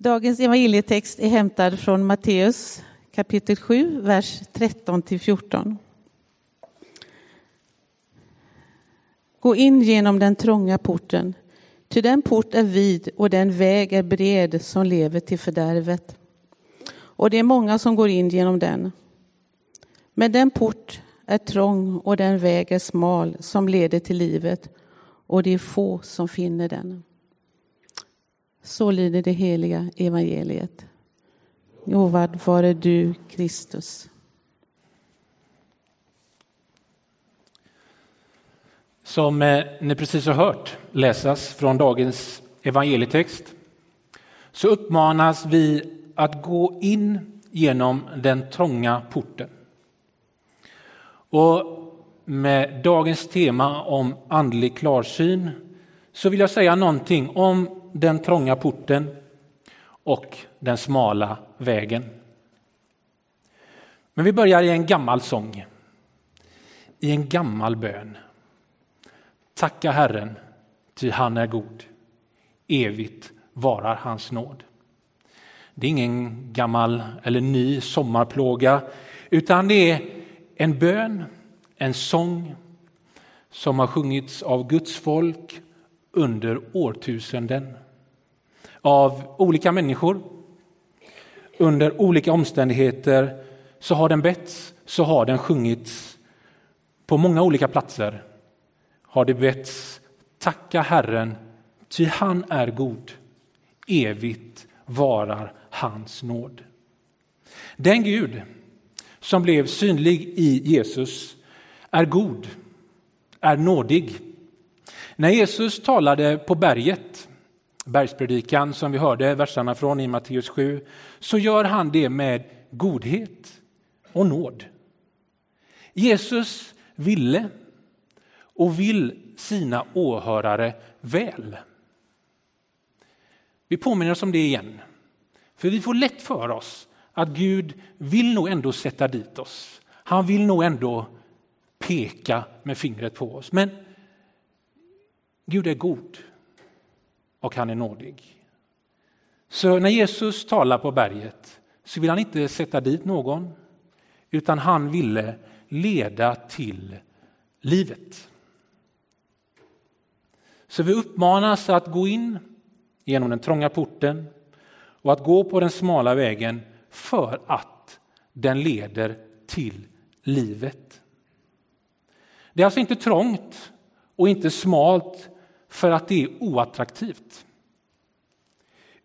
Dagens evangelietext är hämtad från Matteus kapitel 7, vers 13 till 14. Gå in genom den trånga porten, ty den port är vid och den väg är bred som lever till fördärvet. Och det är många som går in genom den. Men den port är trång och den väg är smal som leder till livet och det är få som finner den. Så lyder det heliga evangeliet. Lovad vare du, Kristus. Som eh, ni precis har hört läsas från dagens evangelietext så uppmanas vi att gå in genom den trånga porten. Och med dagens tema om andlig klarsyn så vill jag säga någonting om den trånga porten och den smala vägen. Men vi börjar i en gammal sång, i en gammal bön. Tacka Herren, ty han är god. Evigt varar hans nåd. Det är ingen gammal eller ny sommarplåga, utan det är en bön, en sång som har sjungits av Guds folk under årtusenden. Av olika människor, under olika omständigheter, så har den betts, så har den sjungits. På många olika platser har det betts Tacka Herren, ty han är god. Evigt varar hans nåd. Den Gud som blev synlig i Jesus är god, är nådig. När Jesus talade på berget, bergspredikan som vi hörde verserna från i Matteus 7, så gör han det med godhet och nåd. Jesus ville och vill sina åhörare väl. Vi påminner oss om det igen. För vi får lätt för oss att Gud vill nog ändå sätta dit oss. Han vill nog ändå peka med fingret på oss. Men Gud är god och han är nådig. Så när Jesus talar på berget så vill han inte sätta dit någon utan han ville leda till livet. Så vi uppmanas att gå in genom den trånga porten och att gå på den smala vägen för att den leder till livet. Det är alltså inte trångt och inte smalt för att det är oattraktivt.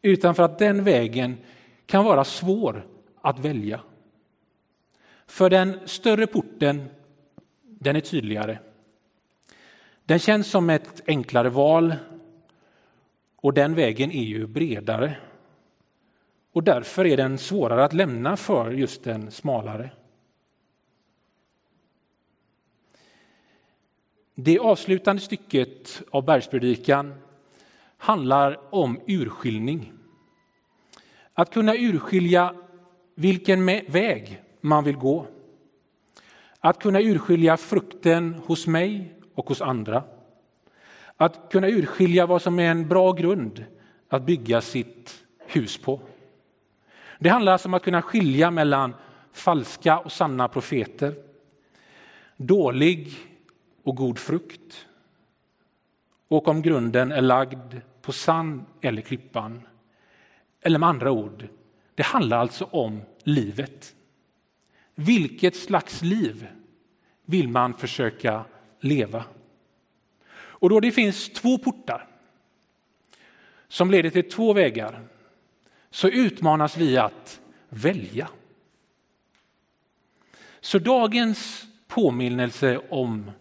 Utan för att den vägen kan vara svår att välja. För den större porten, den är tydligare. Den känns som ett enklare val och den vägen är ju bredare. Och därför är den svårare att lämna för just den smalare. Det avslutande stycket av bergspredikan handlar om urskiljning. Att kunna urskilja vilken väg man vill gå. Att kunna urskilja frukten hos mig och hos andra. Att kunna urskilja vad som är en bra grund att bygga sitt hus på. Det handlar alltså om att kunna skilja mellan falska och sanna profeter, dålig och god frukt och om grunden är lagd på sand eller klippan. Eller med andra ord, det handlar alltså om livet. Vilket slags liv vill man försöka leva? Och då det finns två portar som leder till två vägar så utmanas vi att välja. Så dagens påminnelse om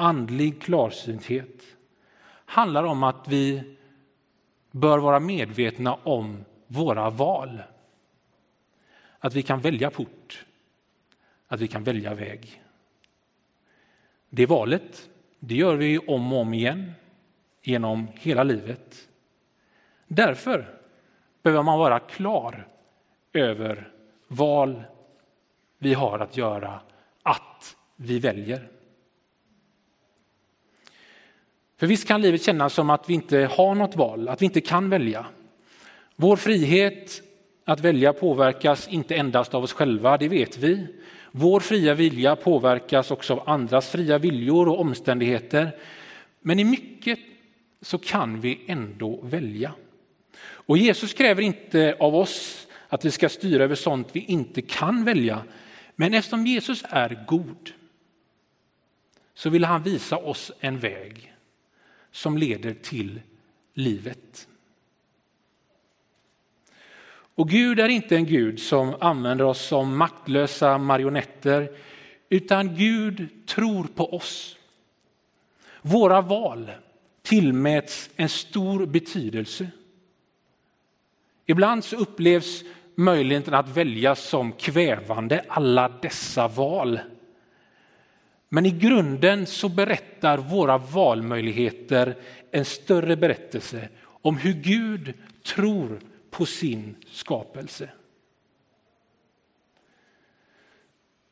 andlig klarsynthet handlar om att vi bör vara medvetna om våra val. Att vi kan välja port, att vi kan välja väg. Det valet det gör vi om och om igen genom hela livet. Därför behöver man vara klar över val vi har att göra, att vi väljer. För visst kan livet kännas som att vi inte har något val, att vi inte kan välja. Vår frihet att välja påverkas inte endast av oss själva, det vet vi. Vår fria vilja påverkas också av andras fria viljor och omständigheter. Men i mycket så kan vi ändå välja. Och Jesus kräver inte av oss att vi ska styra över sånt vi inte kan välja. Men eftersom Jesus är god så vill han visa oss en väg som leder till livet. Och Gud är inte en Gud som använder oss som maktlösa marionetter, utan Gud tror på oss. Våra val tillmäts en stor betydelse. Ibland så upplevs möjligheten att välja som kvävande, alla dessa val. Men i grunden så berättar våra valmöjligheter en större berättelse om hur Gud tror på sin skapelse.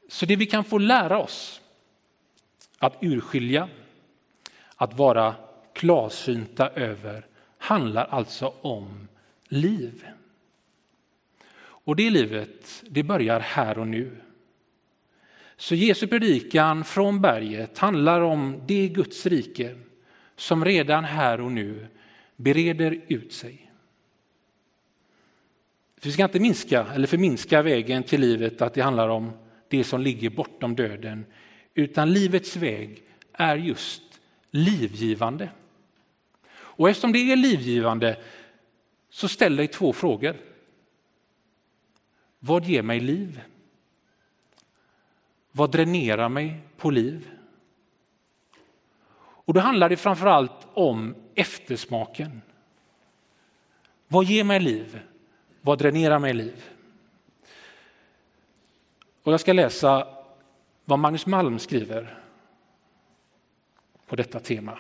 Så det vi kan få lära oss att urskilja, att vara klarsynta över, handlar alltså om liv. Och det livet, det börjar här och nu. Så Jesu predikan från berget handlar om det Guds rike som redan här och nu bereder ut sig. Vi ska inte minska eller förminska vägen till livet att det handlar om det som ligger bortom döden, utan livets väg är just livgivande. Och eftersom det är livgivande så ställer dig två frågor. Vad ger mig liv? Vad dränerar mig på liv? Och då handlar det framför allt om eftersmaken. Vad ger mig liv? Vad dränerar mig liv? Och jag ska läsa vad Magnus Malm skriver på detta tema.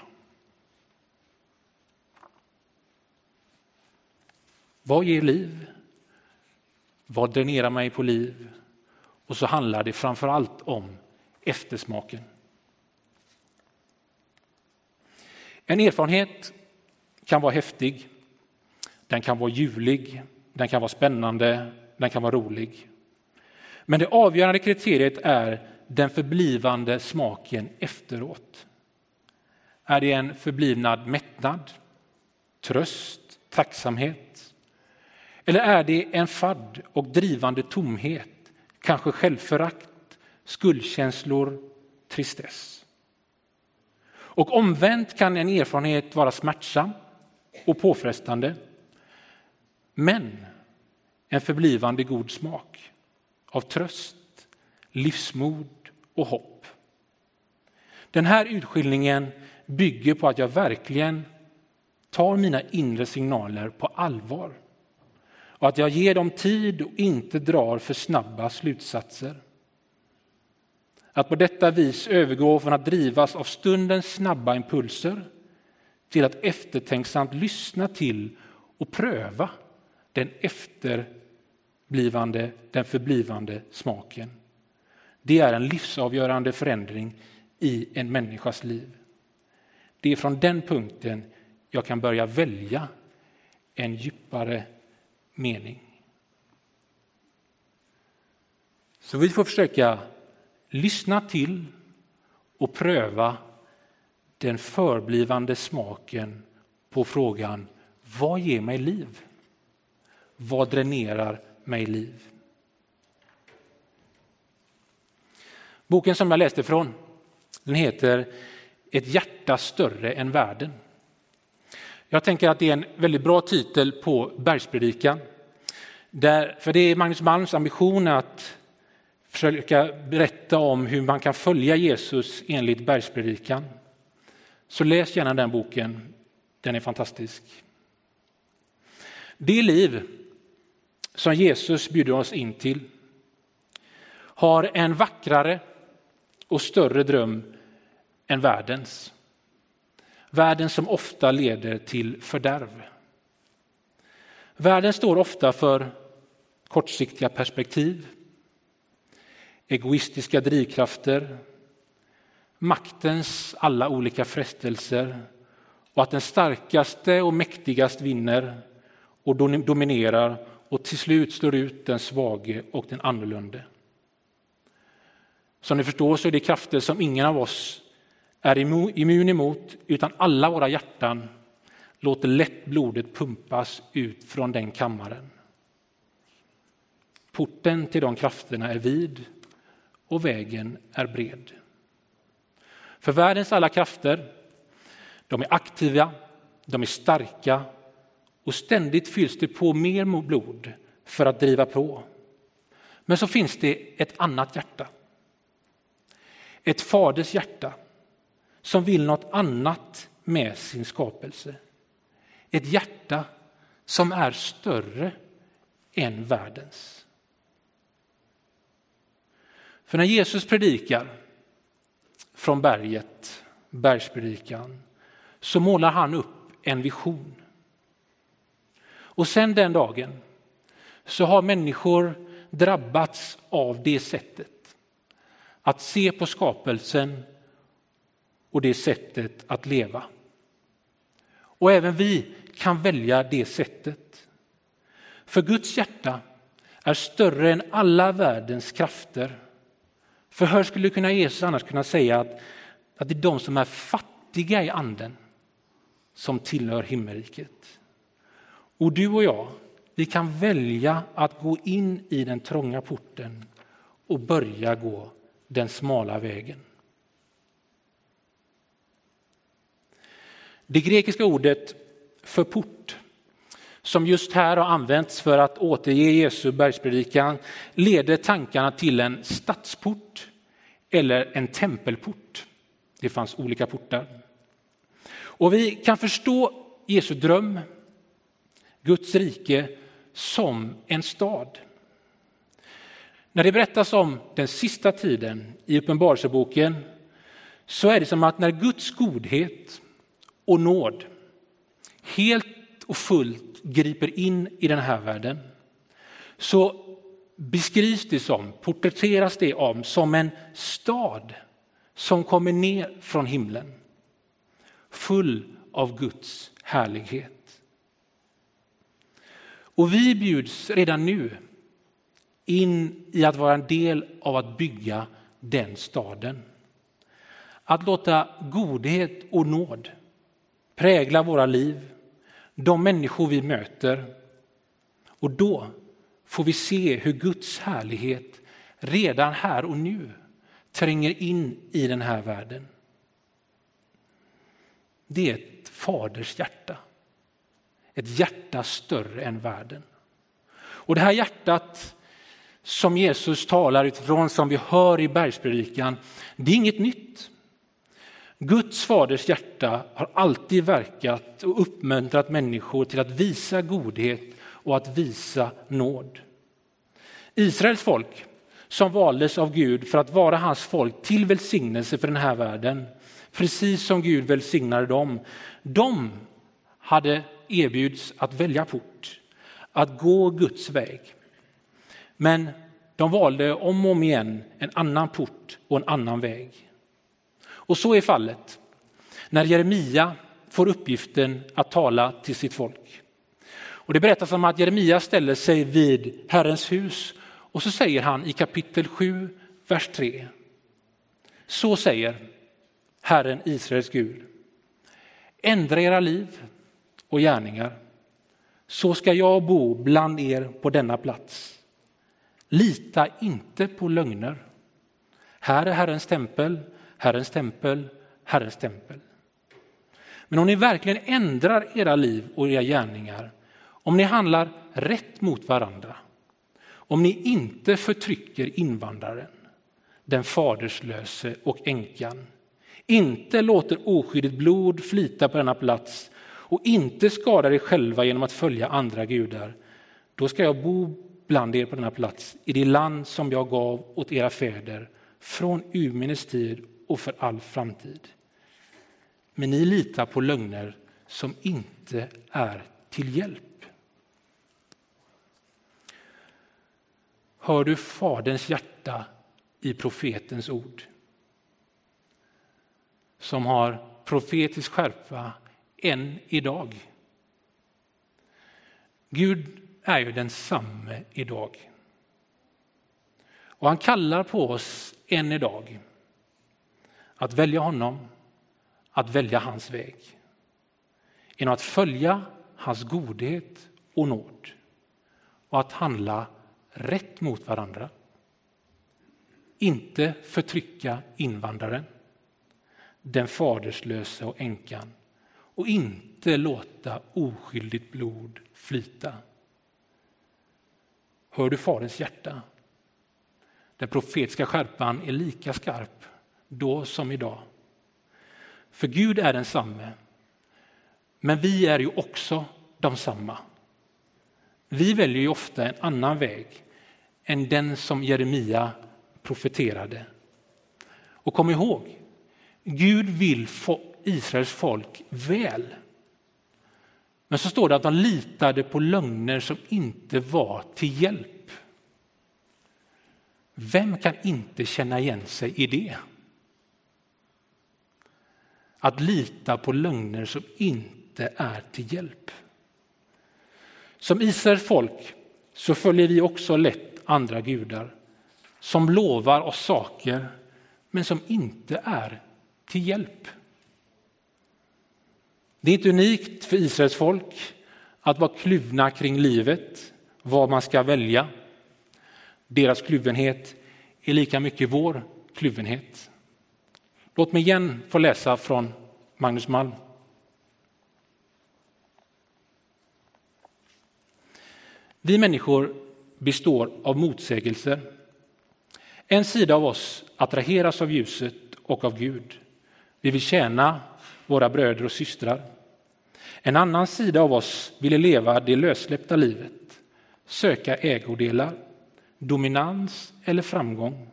Vad ger liv? Vad dränerar mig på liv? Och så handlar det framför allt om eftersmaken. En erfarenhet kan vara häftig, den kan vara ljuvlig, den kan vara spännande, den kan vara rolig. Men det avgörande kriteriet är den förblivande smaken efteråt. Är det en förblivnad mättnad, tröst, tacksamhet? Eller är det en fadd och drivande tomhet, kanske självförakt, skuldkänslor, tristess? Och omvänt kan en erfarenhet vara smärtsam och påfrestande men en förblivande god smak av tröst, livsmod och hopp. Den här utskiljningen bygger på att jag verkligen tar mina inre signaler på allvar och att jag ger dem tid och inte drar för snabba slutsatser. Att på detta vis övergå från att drivas av stundens snabba impulser till att eftertänksamt lyssna till och pröva den efterblivande, den förblivande smaken. Det är en livsavgörande förändring i en människas liv. Det är från den punkten jag kan börja välja en djupare mening. Så vi får försöka lyssna till och pröva den förblivande smaken på frågan vad ger mig liv? Vad dränerar mig liv? Boken som jag läste från den heter Ett hjärta större än världen. Jag tänker att det är en väldigt bra titel på bergspredikan. Där, för det är Magnus Malms ambition att försöka berätta om hur man kan följa Jesus enligt bergspredikan. Så läs gärna den boken, den är fantastisk. Det liv som Jesus bjuder oss in till har en vackrare och större dröm än världens. Världen som ofta leder till fördärv. Världen står ofta för kortsiktiga perspektiv, egoistiska drivkrafter, maktens alla olika frestelser och att den starkaste och mäktigast vinner och dominerar och till slut slår ut den svage och den annorlunda. Som ni förstår så är det krafter som ingen av oss är immun emot, utan alla våra hjärtan låter lätt blodet pumpas ut från den kammaren. Porten till de krafterna är vid och vägen är bred. För världens alla krafter, de är aktiva, de är starka och ständigt fylls det på mer blod för att driva på. Men så finns det ett annat hjärta. Ett faders hjärta som vill något annat med sin skapelse. Ett hjärta som är större än världens. För när Jesus predikar från berget, bergspredikan, så målar han upp en vision. Och sen den dagen så har människor drabbats av det sättet. Att se på skapelsen och det sättet att leva. Och även vi kan välja det sättet. För Guds hjärta är större än alla världens krafter. För hur skulle kunna Jesus annars kunna säga att, att det är de som är fattiga i anden som tillhör himmelriket? Och du och jag, vi kan välja att gå in i den trånga porten och börja gå den smala vägen. Det grekiska ordet för port som just här har använts för att återge Jesu bergspredikan leder tankarna till en stadsport eller en tempelport. Det fanns olika portar. Och vi kan förstå Jesu dröm, Guds rike, som en stad. När det berättas om den sista tiden i Uppenbarelseboken så är det som att när Guds godhet och nåd helt och fullt griper in i den här världen så beskrivs det som, porträtteras det om som en stad som kommer ner från himlen full av Guds härlighet. Och vi bjuds redan nu in i att vara en del av att bygga den staden. Att låta godhet och nåd präglar våra liv, de människor vi möter. Och då får vi se hur Guds härlighet redan här och nu tränger in i den här världen. Det är ett faders hjärta. Ett hjärta större än världen. Och det här hjärtat som Jesus talar utifrån, som vi hör i bergspredikan, det är inget nytt. Guds faders hjärta har alltid verkat och uppmuntrat människor till att visa godhet och att visa nåd. Israels folk, som valdes av Gud för att vara hans folk till välsignelse för den här världen, precis som Gud välsignade dem, de hade erbjuds att välja port, att gå Guds väg. Men de valde om och om igen en annan port och en annan väg. Och så är fallet när Jeremia får uppgiften att tala till sitt folk. Och det berättas om att Jeremia ställer sig vid Herrens hus och så säger han i kapitel 7, vers 3. Så säger Herren Israels Gud. Ändra era liv och gärningar så ska jag bo bland er på denna plats. Lita inte på lögner. Här är Herrens tempel Herrens tempel, Herrens tempel. Men om ni verkligen ändrar era liv och era gärningar, om ni handlar rätt mot varandra, om ni inte förtrycker invandraren, den faderslöse och änkan, inte låter oskyldigt blod flyta på denna plats och inte skadar er själva genom att följa andra gudar, då ska jag bo bland er på denna plats i det land som jag gav åt era fäder från urminnes tid och för all framtid. Men ni litar på lögner som inte är till hjälp. Hör du Faderns hjärta i profetens ord? Som har profetisk skärpa än idag. Gud är ju densamme idag. Och han kallar på oss än idag att välja honom, att välja hans väg. Genom att följa hans godhet och nåd och att handla rätt mot varandra. Inte förtrycka invandraren, den faderslösa och änkan och inte låta oskyldigt blod flyta. Hör du Faderns hjärta? Den profetiska skärpan är lika skarp då som idag. För Gud är densamme, men vi är ju också de samma. Vi väljer ju ofta en annan väg än den som Jeremia profeterade. Och kom ihåg, Gud vill få Israels folk väl. Men så står det att de litade på lögner som inte var till hjälp. Vem kan inte känna igen sig i det? Att lita på lögner som inte är till hjälp. Som Israels folk så följer vi också lätt andra gudar som lovar oss saker men som inte är till hjälp. Det är inte unikt för Israels folk att vara kluvna kring livet, vad man ska välja. Deras kluvenhet är lika mycket vår kluvenhet. Låt mig igen få läsa från Magnus Malm. Vi människor består av motsägelser. En sida av oss attraheras av ljuset och av Gud. Vi vill tjäna våra bröder och systrar. En annan sida av oss ville leva det lössläppta livet, söka ägodelar, dominans eller framgång.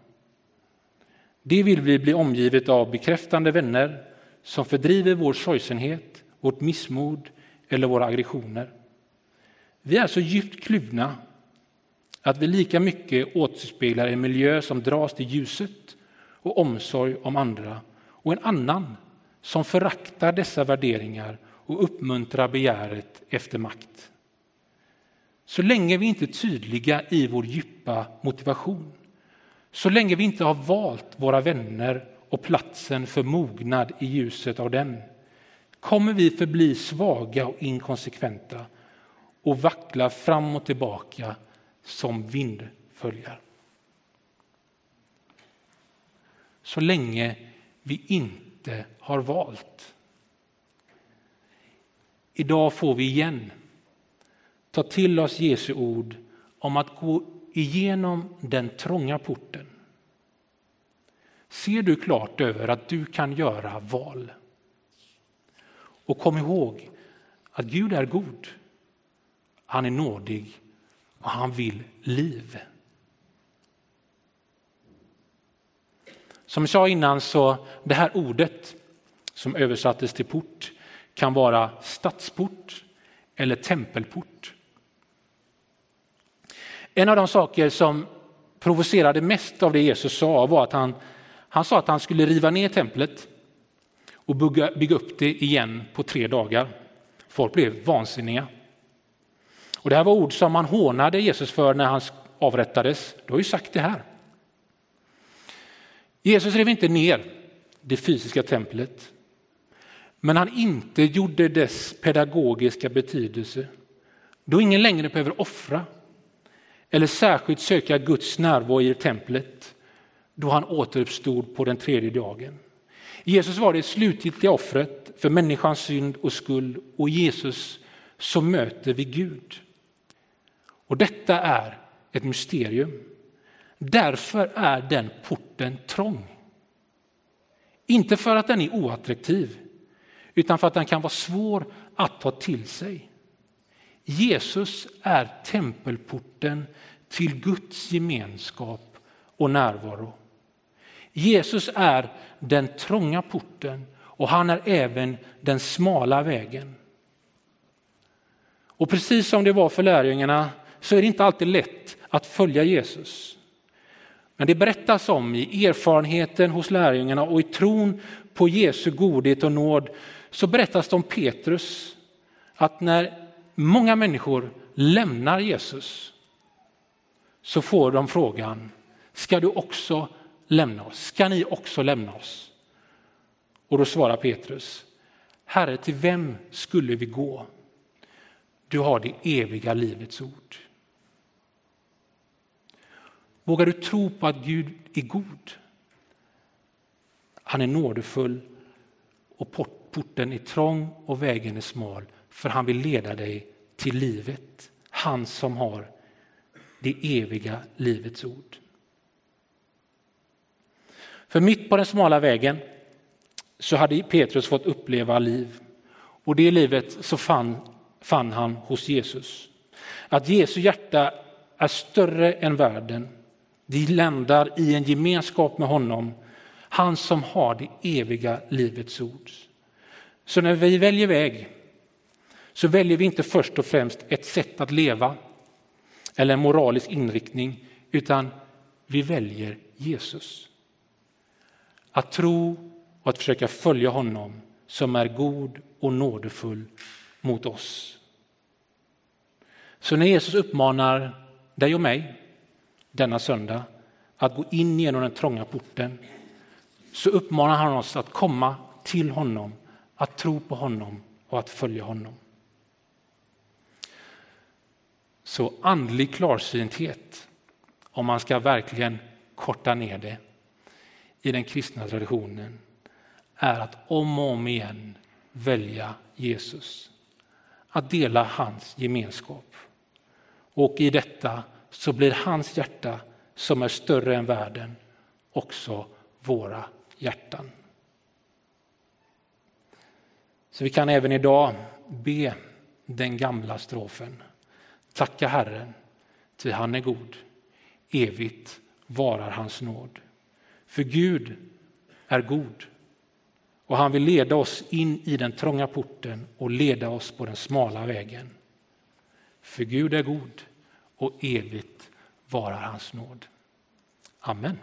Det vill vi bli omgivet av bekräftande vänner som fördriver vår sorgsenhet, vårt missmod eller våra aggressioner. Vi är så djupt kluvna att vi lika mycket återspeglar en miljö som dras till ljuset och omsorg om andra och en annan som föraktar dessa värderingar och uppmuntrar begäret efter makt. Så länge vi inte är tydliga i vår djupa motivation, så länge vi inte har valt våra vänner och platsen för mognad i ljuset av den, kommer vi förbli svaga och inkonsekventa och vackla fram och tillbaka som vindföljar. Så länge vi inte har valt. Idag får vi igen ta till oss Jesu ord om att gå igenom den trånga porten. Ser du klart över att du kan göra val? Och kom ihåg att Gud är god. Han är nådig och han vill liv. Som jag sa innan så det här ordet som översattes till port kan vara stadsport eller tempelport. En av de saker som provocerade mest av det Jesus sa var att han, han sa att han skulle riva ner templet och bygga, bygga upp det igen på tre dagar. Folk blev vansinniga. Och det här var ord som man hånade Jesus för när han avrättades. Du har ju sagt det här. Jesus rev inte ner det fysiska templet, men han inte gjorde dess pedagogiska betydelse. Då ingen längre behöver offra eller särskilt söka Guds närvaro i templet, då han återuppstod på den tredje dagen. Jesus var det slutgiltiga offret för människans synd och skuld och Jesus som möter vi Gud. Och detta är ett mysterium. Därför är den porten trång. Inte för att den är oattraktiv, utan för att den kan vara svår att ta till sig. Jesus är tempelporten till Guds gemenskap och närvaro. Jesus är den trånga porten och han är även den smala vägen. Och precis som det var för lärjungarna så är det inte alltid lätt att följa Jesus. Men det berättas om i erfarenheten hos lärjungarna och i tron på Jesu godhet och nåd så berättas det om Petrus att när många människor lämnar Jesus så får de frågan, ska du också lämna oss? Ska ni också lämna oss? Och då svarar Petrus, Herre, till vem skulle vi gå? Du har det eviga livets ord. Vågar du tro på att Gud är god? Han är nådefull och porten är trång och vägen är smal för han vill leda dig till livet. Han som har det eviga livets ord. För mitt på den smala vägen så hade Petrus fått uppleva liv och det livet så fann, fann han hos Jesus. Att Jesu hjärta är större än världen. Det ländar i en gemenskap med honom, han som har det eviga livets ord. Så när vi väljer väg så väljer vi inte först och främst ett sätt att leva eller en moralisk inriktning, utan vi väljer Jesus. Att tro och att försöka följa honom som är god och nådefull mot oss. Så när Jesus uppmanar dig och mig denna söndag att gå in genom den trånga porten så uppmanar han oss att komma till honom, att tro på honom och att följa honom. Så andlig klarsynthet, om man ska verkligen korta ner det i den kristna traditionen, är att om och om igen välja Jesus. Att dela hans gemenskap. Och i detta så blir hans hjärta, som är större än världen, också våra hjärtan. Så vi kan även idag be den gamla strofen. Tacka Herren, ty han är god. Evigt varar hans nåd. För Gud är god och han vill leda oss in i den trånga porten och leda oss på den smala vägen. För Gud är god och evigt varar hans nåd. Amen.